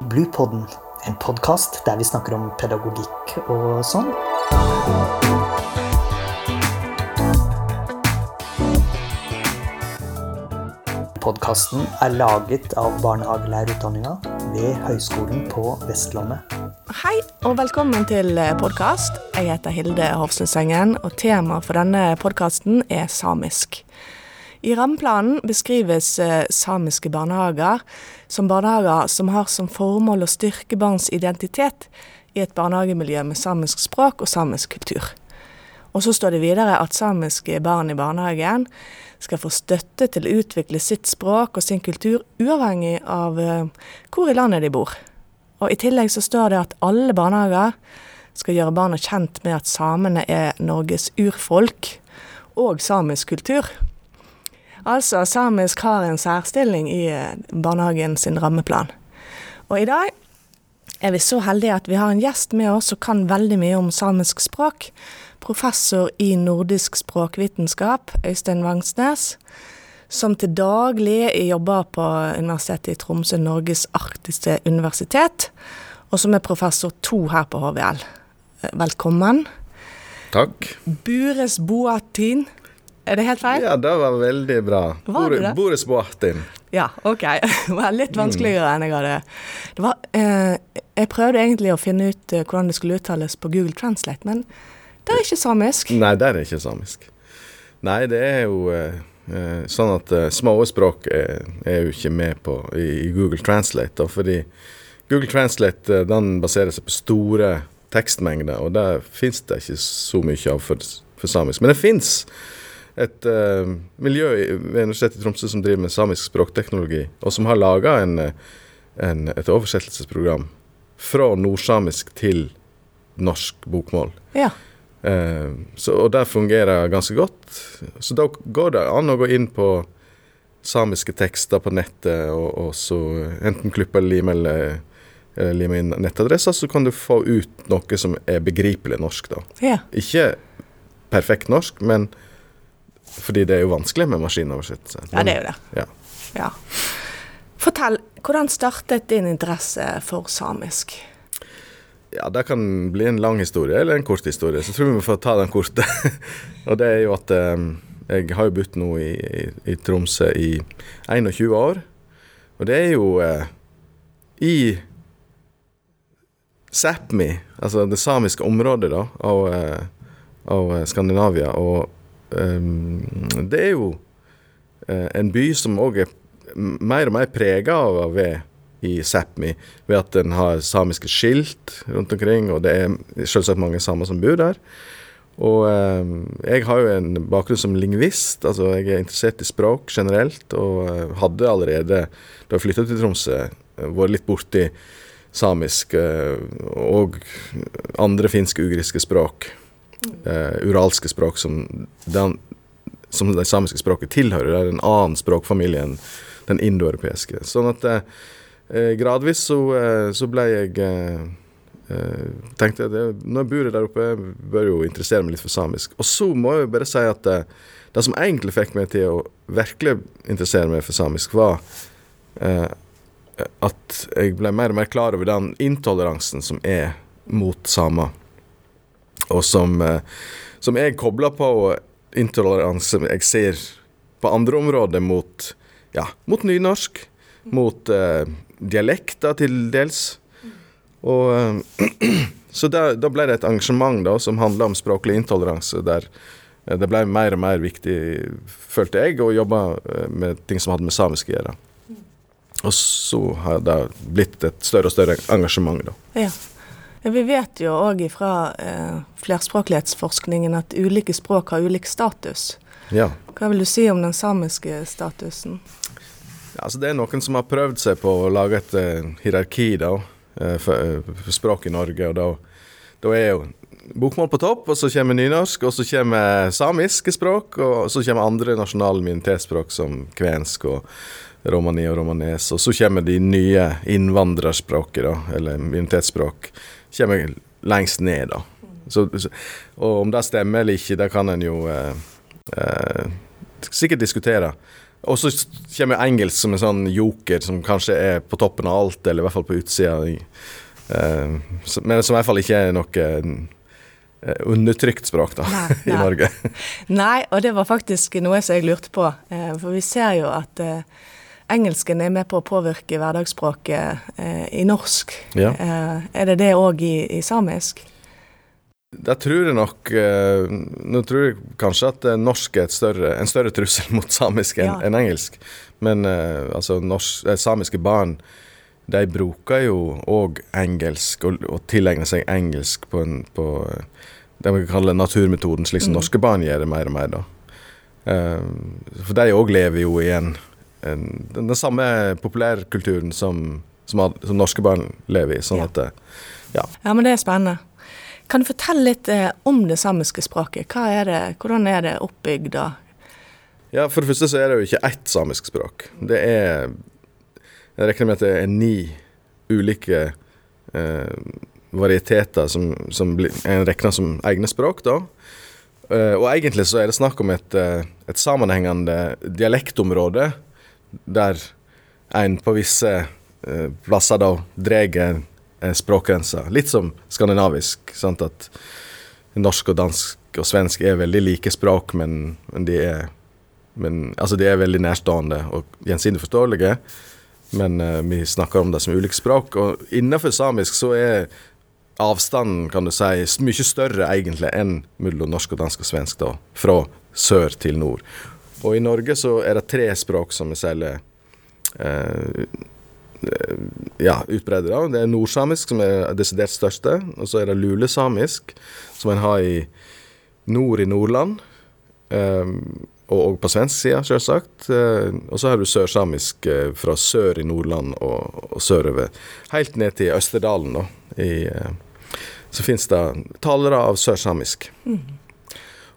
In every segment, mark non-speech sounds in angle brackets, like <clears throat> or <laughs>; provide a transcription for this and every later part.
Bluepodden, en podkast der vi snakker om pedagogikk og sånn. Podkasten er laget av barnehagelærerutdanninga ved Høgskolen på Vestlandet. Hei og velkommen til podkast. Jeg heter Hilde Hofslesengen, og temaet for denne podkasten er samisk. I rammeplanen beskrives eh, samiske barnehager som barnehager som har som formål å styrke barns identitet i et barnehagemiljø med samisk språk og samisk kultur. Og så står det videre at samiske barn i barnehagen skal få støtte til å utvikle sitt språk og sin kultur, uavhengig av uh, hvor i landet de bor. Og I tillegg så står det at alle barnehager skal gjøre barna kjent med at samene er Norges urfolk og samisk kultur. Altså, samisk har en særstilling i uh, barnehagen sin rammeplan. Og i dag er vi så heldige at vi har en gjest med oss som kan veldig mye om samisk språk professor i nordisk språkvitenskap, Øystein Vangsnes, som til daglig jobber på Universitetet i Tromsø, Norges arktiske universitet, og som er professor to her på HVL. Velkommen. Takk. Bures Boatin. Er det helt feil? Ja, det var veldig bra. Var det det? Boris Boatin. Ja, OK. <laughs> Det var litt vanskeligere enn jeg hadde det var, eh, Jeg prøvde egentlig å finne ut eh, hvordan det skulle uttales på Google Translate, men det er ikke samisk. Nei, det er ikke samisk. Nei, det er jo eh, eh sånn at eh, små språk er, er, jo ikke med på i, i Google Translate. Da, fordi Google Translate eh, den baserer seg på store tekstmengder, og det fins det ikke så mye av for, for samisk. Men det fins et uh, miljø ved Universitetet i Tromsø som driver med samisk språkteknologi, og som har laga et oversettelsesprogram fra nordsamisk til norsk bokmål. Ja. Uh, så, og det fungerer ganske godt. Så da går det an å gå inn på samiske tekster på nettet, og, og så enten klippe eller lime eller, eller lime inn nettadresser, så kan du få ut noe som er begripelig norsk, da. Ja. Ikke perfekt norsk, men fordi det er jo vanskelig med maskinoversettelse. Ja, det er jo det. Ja. ja. Fortell, hvordan startet din interesse for samisk? Ja, det kan bli en lang historie eller en kort historie, så jeg tror vi får ta den korte. <laughs> og det er jo at eh, jeg har jo bodd nå i, i, i, Tromsø i 21 år. Og det er jo eh, i Sápmi, altså det samiske området da, av, eh, av Skandinavia. Og det er jo eh, en by som òg er mer og mer prega av ved i Sápmi ved at den har samiske skilt rundt omkring, og det er selvsagt mange samer som bor der. Og eh, jeg har jo en bakgrunn som lingvist, altså jeg er interessert i språk generelt, og eh, hadde allerede, da jeg flytta til Tromsø, eh, vært litt borti samisk og andre finsk-ugriske språk. Eh, uralske språk som, den, som det samiske språket tilhører. Det er en annen språkfamilie enn den indoeuropeiske. Sånn at eh, Eh, gradvis så, eh, så, ble jeg eh, tenkte jeg det, Når jeg bor der oppe, bør jeg jo interessere meg litt for samisk. Og så må jeg bare si at det, som egentlig fikk meg til å virkelig interessere meg for samisk, var eh, at jeg ble mer og mer klar over den intoleransen som er mot samer. Og som, eh, som jeg kobler på intoleranse jeg ser på andre områder mot, ja, mot nynorsk, mot eh, dialekter til dels. Og, eh, <clears throat> så da, da, ble det et engasjement da, som handla om språklig intoleranse, der det ble mer og mer viktig, følte jeg, å jobbe med ting som hadde med samisk å gjøre. Og så har det blitt et større og større engasjement, da. Ja. Vi vet jo òg fra eh, flerspråklighetsforskningen at ulike språk har ulik status. Ja. Hva vil du si om den samiske statusen? Altså, det er noen som har prøvd seg på å lage et eh, hierarki da, uh, for, uh, for, språk i Norge. og da, da er jo bokmål på topp, og så kommer nynorsk, og så kommer samiske språk, og så kommer andre nasjonale minoritetsspråk som kvensk og romani og romanes. Og så kommer de nye innvandrerspråket, da, eller minoritetsspråk, kommer lengst ned, da. Så, og om det stemmer eller ikke, det kan en jo sikkert diskutere. Og så kommer engelsk som en sånn joker som kanskje er på toppen av alt, eller i hvert fall på utsida. Eh, men som i hvert fall ikke er noe uh, undertrykt språk da, nei, <laughs> i. Norge. nei, og det var faktisk noe som jeg lurte på. Uh, for vi ser jo at engelsken er med på å påvirke hverdagsspråket i norsk. Ja. er det det òg i, i samisk? Da tror jeg nok uh, Nå tror jeg kanskje at norsk er større, en større trussel <laughs> mot samisk enn ja. en engelsk. Men altså norsk, samiske barn de bruker jo òg engelsk, og, og, tilegner seg engelsk på, en, på det vi kaller naturmetoden, slik som mm. norske barn gjør det mer og mer. da. for de òg lever jo i en, den, den samme populærkulturen som, som, som, norske barn lever i. sånn ja. at, ja. ja, men det er spennende. Kan du fortelle litt eh, om det samiske språket? Er det, hvordan er det oppbygd? da? Ja, For det første så er det jo ikke ett samisk språk. Det er Jeg regner med at det er ni ulike eh, varieteter som, som er regna som egne språk. da. Eh, og egentlig så er det snakk om et, uh, et sammenhengende dialektområde der en på visse uh, plasser da drar Eh, språkgrensa. Litt som skandinavisk. Sant? At norsk og dansk og svensk er veldig like språk, men, men de er men, altså de er veldig nærstående og gjensidig forståelige. Men uh, vi snakker om det som ulike språk. Og innenfor samisk så er avstanden kan du si, mye større egentlig enn mellom norsk og dansk og svensk, da, fra sør til nord. Og i Norge så er det tre språk som vi selger uh, Eh, ja, utbredere av. Det er nordsamisk, som er desidert største. Og så er det lulesamisk, som en har i nord i Nordland. Eh, og, og, på svensk side, selvsagt. Eh, og så har du sørsamisk uh, fra sør i Nordland og, og, sørover. Helt ned til Østerdalen, da. I, uh, så fins det talere av sørsamisk. Mm.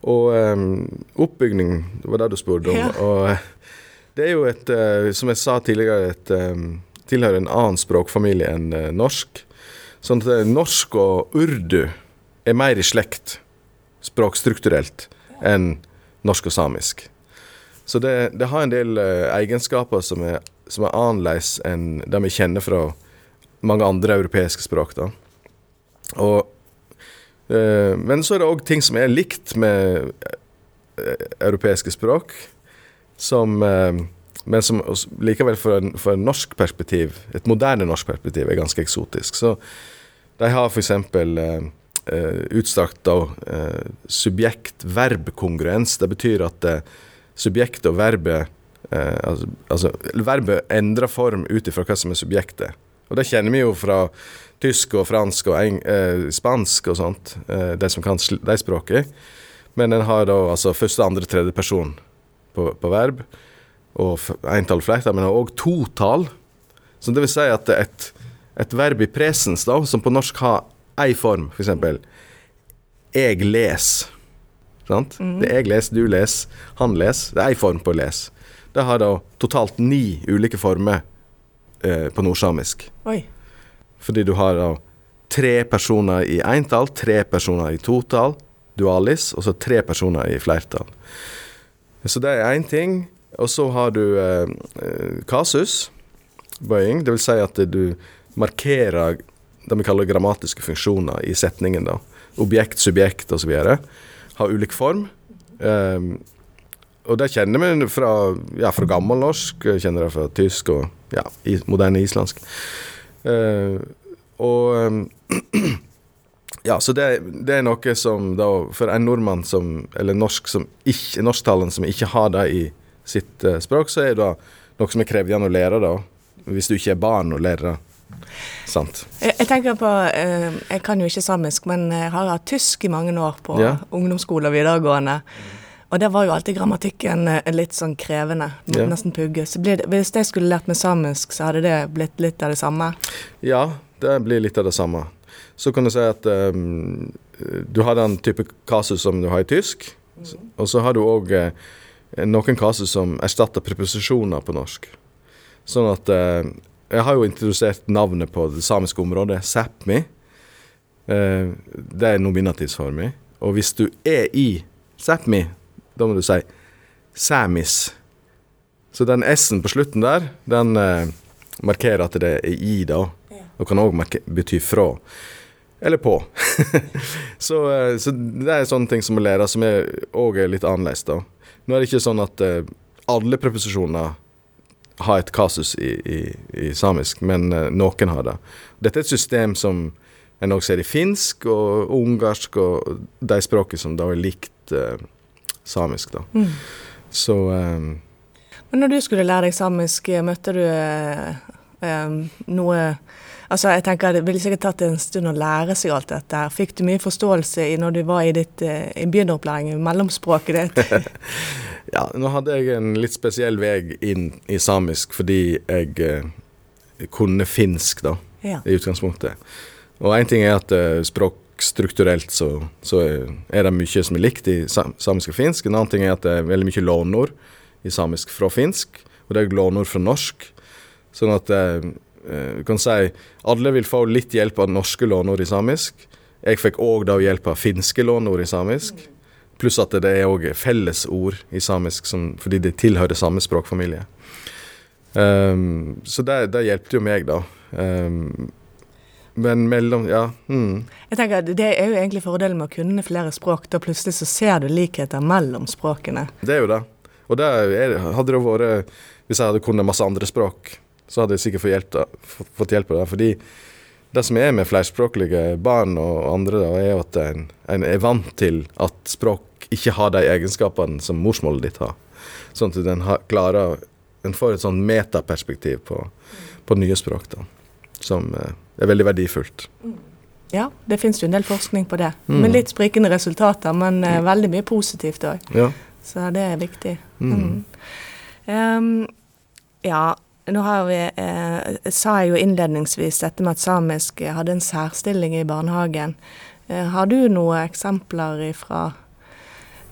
Og um, oppbygning, det var det du spurte om. Ja. Og det er jo et, som jeg sa tidligere, et um, tilhører en annen språkfamilie enn eh, norsk. Sånn at eh, norsk og urdu er mer i slekt språkstrukturelt enn norsk og samisk. Så det, det har en del egenskaper som er, som er annerledes enn det vi kjenner fra mange andre europeiske språk. da. Og, men så er det òg ting som er likt med uh, europeiske språk, som men som likevel for en, en norsk perspektiv, et moderne norsk perspektiv, er ganske eksotisk. Så de har f.eks. Eh, eh, utstrakt eh, subjekt-verb-kongruens. Det betyr at eh, subjektet og verbet eh, altså, altså, verbet endrer form ut ifra hva som er subjektet. Og det kjenner vi jo fra tysk og fransk og eng, eh, spansk og sånt, eh, de som kan de språkene. Men en har da altså første, andre, tredje person på, på verb og entall flertall, men òg totall. Så det vil si at et, et verb i presens, da, som på norsk har ei form, f.eks. For jeg les. Sant? Mm. Det jeg leser, du leser, han leser. Det er ei form på les. Det har da totalt ni ulike former eh, på nordsamisk. Oi. Fordi du har da tre personer i entall, tre personer i totall, dualis, og så tre personer i flertall. Så det er én ting. Og så har du eh, eh kasusbøying, dvs. Si at du markerer det vi kaller grammatiske funksjoner i setningen. da. Objekt, subjekt osv. Har ulik form. Um, og det kjenner vi fra, ja, fra gammelnorsk, kjenner det fra tysk og ja, moderne islandsk. Uh, og <clears throat> Ja, så det, det, er noe som da For en nordmann som Eller norsk som ikke, norsktalende som ikke har det i sitt uh, språk, så er det noe som er krevende å lære, da. Hvis du ikke er barn og lærer det. Sant. Jeg, tenker på uh, Jeg kan jo ikke samisk, men jeg har hatt tysk i mange år på ja. ungdomsskole og videregående. Og der var jo alltid grammatikken uh, litt sånn krevende. Ja. Nesten pugge. Så det, hvis jeg skulle lært meg samisk, så hadde det blitt litt av det samme? Ja, det blir litt av det samme. Så kan du si at um, du har den type kasus som du har i tysk, mm. og så har du òg uh, noen kasus som erstatter preposisjoner på norsk. Sånn at uh, Jeg har jo introdusert navnet på det samiske området, Sápmi. Uh, det er nominativsformen. Og hvis du er i Sápmi, da må du si Samis. Så den S-en på slutten der, den eh, markerer at det er i, da. Og kan òg bety fra. Eller på. <laughs> så, eh, så, det er sånne ting som må lære, som òg er litt annerledes, da. Nå er det ikke sånn at eh, alle preposisjoner har et kasus i, i, i samisk, men eh, noen har det. Dette er et system som en òg ser i finsk og ungarsk og de språkene som da er likt eh, samisk, da. Mm. Så um, Men når du skulle lære deg samisk, møtte du um, noe Altså, jeg tenker Det ville sikkert tatt en stund å lære seg alt dette. Fikk du mye forståelse i når du var i, ditt, i begynneropplæring i mellomspråket ditt? <laughs> ja, nå hadde jeg en litt spesiell vei inn i samisk fordi jeg eh, kunne finsk, da, ja. i utgangspunktet. Og én ting er at språkstrukturelt så, så, er det mye som er likt i samisk og finsk. En annen ting er at det er veldig mye lånord i samisk fra finsk, og det er lånord fra norsk. Sånn at eh, du kan si alle vil få litt hjelp av norske lånord i samisk. Jeg fikk òg da hjelp av finske lånord i samisk. Pluss at det er òg fellesord i samisk som, fordi det tilhører samme språkfamilie. Um, så det, det hjelpte jo meg, da. Um, men mellom Ja. Mm. Jeg tenker at Det er jo egentlig fordelen med å kunne flere språk. Da plutselig så ser du likheter mellom språkene. Det er jo det. Og det er, hadde det vært Hvis jeg hadde kunnet masse andre språk, så hadde jeg sikkert fått hjelp, fått hjelp av det. Fordi det som er med flerspråklige barn og andre, da, er at en, en, er vant til at språk ikke har de egenskapene som morsmålet ditt har. Sånn at en klarer En får et sånn metaperspektiv på, på nye språk, da. Som eh, det er veldig verdifullt. Ja, det finnes jo en del forskning på det. Mm. Med litt sprikende resultater, men uh, veldig mye positivt òg. Ja. Så det er viktig. Mm. Um, ja, nå har vi eh, sa jeg jo innledningsvis dette med at samisk hadde en særstilling i barnehagen. Eh, har du noen eksempler fra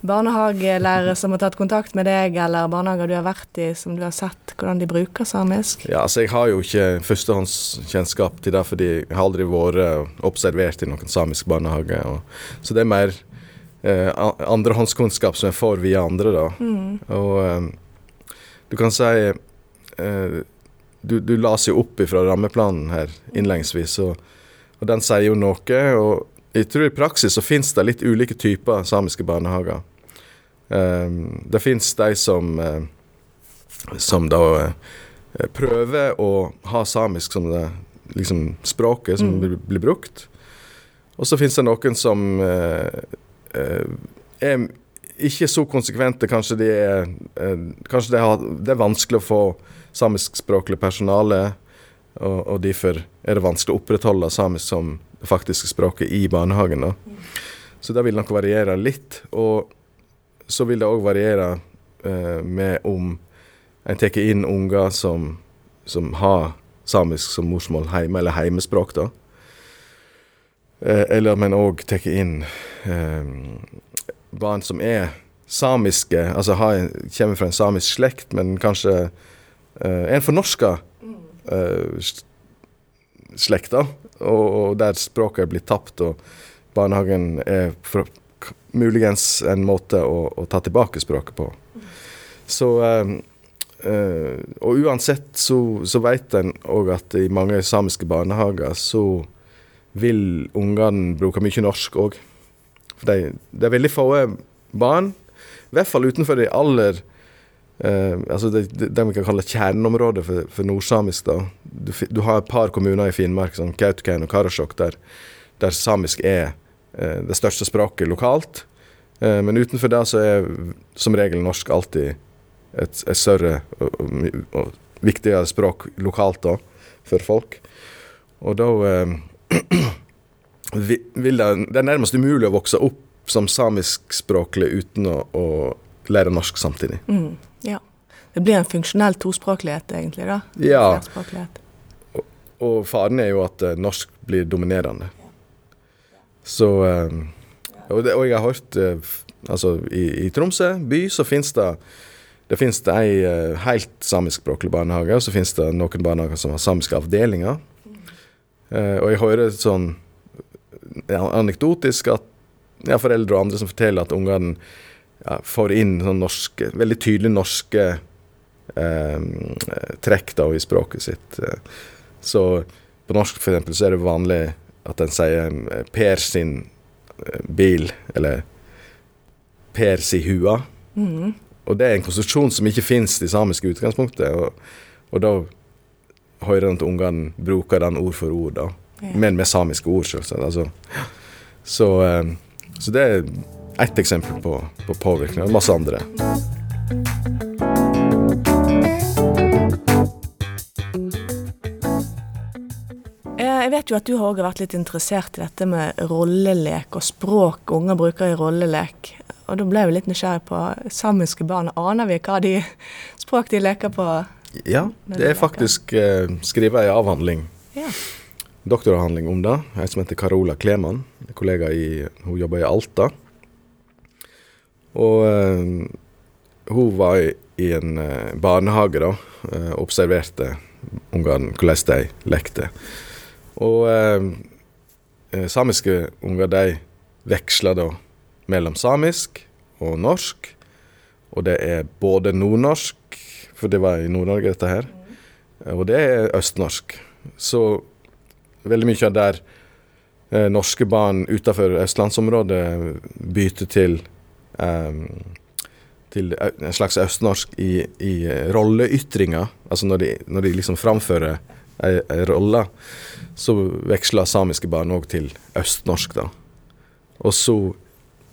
barnehagelærere som har tatt kontakt med deg, eller barnehager du har vært i, som du har sett hvordan de bruker samisk? Ja, altså Jeg har jo ikke førstehåndskjennskap til det, fordi jeg har aldri vært observert i noen samisk barnehage. Og, så det er mer eh, andrehåndskunnskap som jeg får via andre, da. Mm. Og eh, du kan si eh, Du, du las jo opp fra rammeplanen her innledningsvis, og, og den sier jo noe. og jeg tror i praksis så finnes det litt ulike typer samiske barnehager. Um, det finnes de som, uh, som da uh, prøver å ha samisk som det liksom språket som mm. blir, brukt. Og så finnes det noen som uh, er ikke så konsekvente. Kanskje, det er, kanskje de har, det er vanskelig å få samiskspråklig personale, og, og derfor er det vanskelig å opprettholde samisk som det faktiske språket i barnehagen. da. Så det vil nok variere litt. Og så vil det òg variere eh, med om en tar inn unger som, som, har samisk som morsmål hjemme, eller heimespråk, da. Eh, eller en òg tar inn eh, barn som er samiske, altså har, kommer fra en samisk slekt, men kanskje eh, en fornorska eh, slekt, da. Og, der språket er blitt tapt, og barnehagen er for, muligens en måte å, å, ta tilbake språket på. Så um, uh, Og uansett så, så vet en òg at i mange samiske barnehager så vil ungene bruke mye norsk òg. For det de er veldig få barn, i hvert fall utenfor de aller Uh, altså det, det, det, vi kan kalle kjerneområdet for, for nordsamisk. da. Du, du, har et par kommuner i Finnmark, som Kautokeino og Karasjok, der, der, samisk er uh, det største språket lokalt. Uh, men utenfor det så er som regel norsk alltid et, et større og, og, og, viktigere språk lokalt da, for folk. Og da <clears throat> vil det Det er nærmest umulig å vokse opp som samiskspråklig uten å, å lære norsk samtidig. Mm. Det blir en funksjonell tospråklighet, egentlig? da? Ja. Og, og, faren er jo at uh, norsk blir dominerende. Så um, og, det, og, jeg har hørt uh, Altså, i, i, Tromsø by så finnes det det finnes det ei helt samiskspråklig barnehage, og så finnes det noen barnehager som har samiske avdelinger. og jeg hører sånn ja, anekdotisk at ja, foreldre og andre som forteller at ungene ja, får inn sånn norske, veldig tydelige norske eh, trekk da i språket sitt. Så på norsk for eksempel så er det vanlig at en sier eh, Per sin eh, bil, eller Per si hua. Mm. Og det er en konstruksjon som ikke fins i samisk utgangspunktet. Og, og da hører en at ungene bruker den ord for ord, da. Ja. Men med samiske ord, selvsagt. Altså. Så, eh, så det er ett eksempel på, på påvirkning, og masse andre. Jeg vet jo at du har også vært litt interessert i dette med rollelek og språk unger bruker i rollelek. Og da ble jeg jo litt nysgjerrig på samiske barn. Aner vi hva de <laughs> språk de leker på? Ja, det er faktisk eh, skrevet en avhandling, Ja. doktoravhandling om det. En som heter Carola Kleman. Kollega i, hun jobber i Alta. Og eh, hun var i, i en eh, barnehage da, eh, observerte ungene, hvordan de lekte. Og eh, eh, samiske unger de veksler da mellom samisk og norsk. Og det er både nordnorsk, for det var i Nord-Norge dette her, og det er østnorsk. Så veldig mye av der eh, norske barn utenfor østlandsområdet bytter til eh, til en slags østnorsk i, i eh, rolleytringer. Altså når de, når de liksom framfører ei, rolle, så veksler samiske barn òg til østnorsk, da. Og så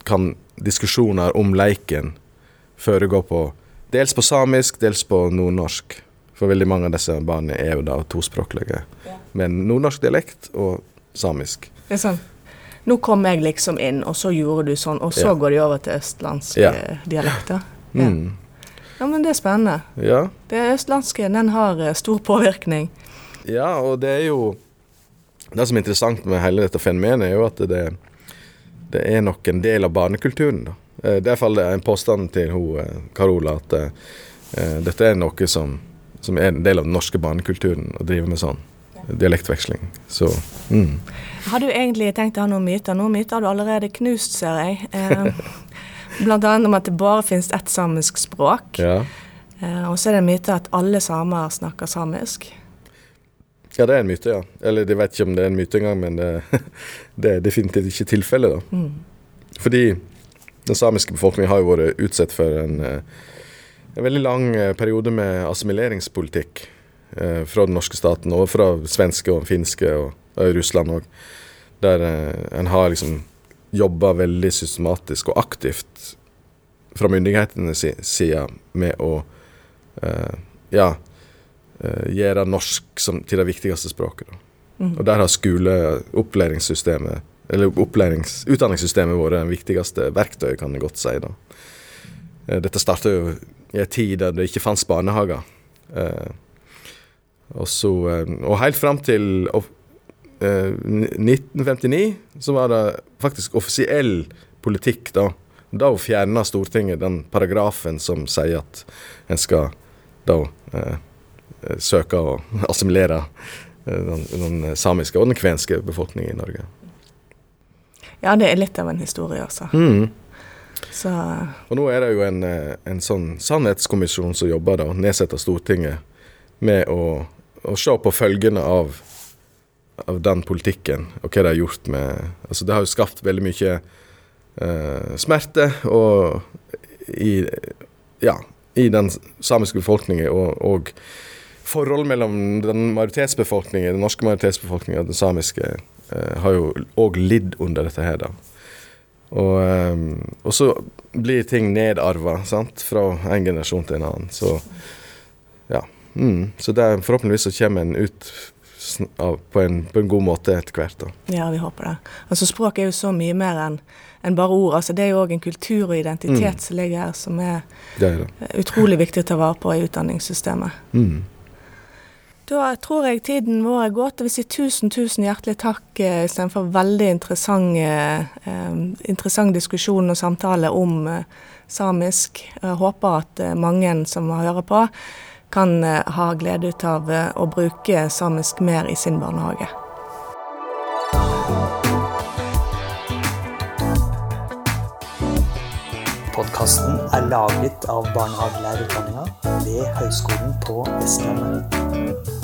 kan diskusjoner om leiken foregå på dels på samisk, dels på nordnorsk. For veldig mange av disse barna er jo da tospråklige. Men nordnorsk dialekt og samisk. Det er sånn Nå kom jeg liksom inn, og så gjorde du sånn, og så Ja. går de over til østlandske Ja. dialekter. Ja. Mm. ja, men det er spennende. Ja. Det østlandske, den har eh, stor påvirkning. Ja, og det er jo Det som er interessant med hele dette fenomenet, er jo at det, det er nok en del av barnekulturen. da. Der Det er iallfall en påstand til hun, eh, Carola at eh, eh, dette er noe som, som er en del av den norske barnekulturen, å drive med sånn dialektveksling. Så mm. Har du egentlig tenkt å ha noen myter? Noen myter har du allerede knust, ser jeg. Eh, blant annet om at det bare finnes ett samisk språk. ja. Eh, og så er det en myte at alle samer snakker samisk. Ja, det er en myte, ja. Eller jeg vet ikke om det er en myte engang, men det, <laughs> det er definitivt ikke tilfellet, da. Mm. Fordi den samiske befolkningen har jo vært utsatt for en, eh, en veldig lang eh, periode med assimileringspolitikk eh, fra den norske staten, og fra svenske og finske og, og Russland òg. Der eh, en har liksom jobba veldig systematisk og aktivt fra myndighetenes si- side med å eh, ja, eh, gjøre norsk som, til det viktigste språket. Mm. Og der har skole, opplæringssystemet, eller utdanningssystemet vært det viktigste verktøyet, kan jeg godt si. da. Eh, Dette starta jo i en tid der det ikke fantes barnehager. Eh, og, så, eh, og helt fram til eh, 1959 så var det faktisk offisiell politikk da. Da fjerna Stortinget den paragrafen som sier at en skal da eh, eh, søke å <laughs> assimilere eh, den, den samiske og den kvenske befolkningen i Norge. Ja, det er litt av en historie, altså. Mm. Så Og nå er det jo en, eh, en sånn sannhetskommisjon som jobber, da, nedsatt av Stortinget, med å, å se på følgene av, av den politikken, og hva det har gjort med Altså, det har jo skapt veldig mye eh, smerte og i Ja, i den samiske befolkningen, og, og forhold mellom den majoritetsbefolkningen, den norske majoritetsbefolkningen og den samiske, eh, har jo òg lidd under dette her, da. Og, ehm, og så blir ting nedarva sant? fra en generasjon til en annen. Så ja. Mm. Så der, forhåpentligvis så kommer en ut på, en, på en god måte etter hvert. da. ja, vi håper det. Altså Språk er jo så mye mer enn en bare ord. Altså Det er jo òg en kultur og identitet Mm. som ligger her, som er Det er det. eh, utrolig viktig å ta vare på i utdanningssystemet. Mm. Da tror jeg tiden vår er gått. Jeg vil si tusen, tusen hjertelig takk eh, istedenfor veldig interessant, eh, eh, interessant diskusjon og samtale om samisk. Jeg håper at mange som hører på, kan ha glede ut av å bruke samisk mer i sin barnehage. Podkasten er laget av barnehagelærerutdanninga ved Høgskolen på Vestlandet.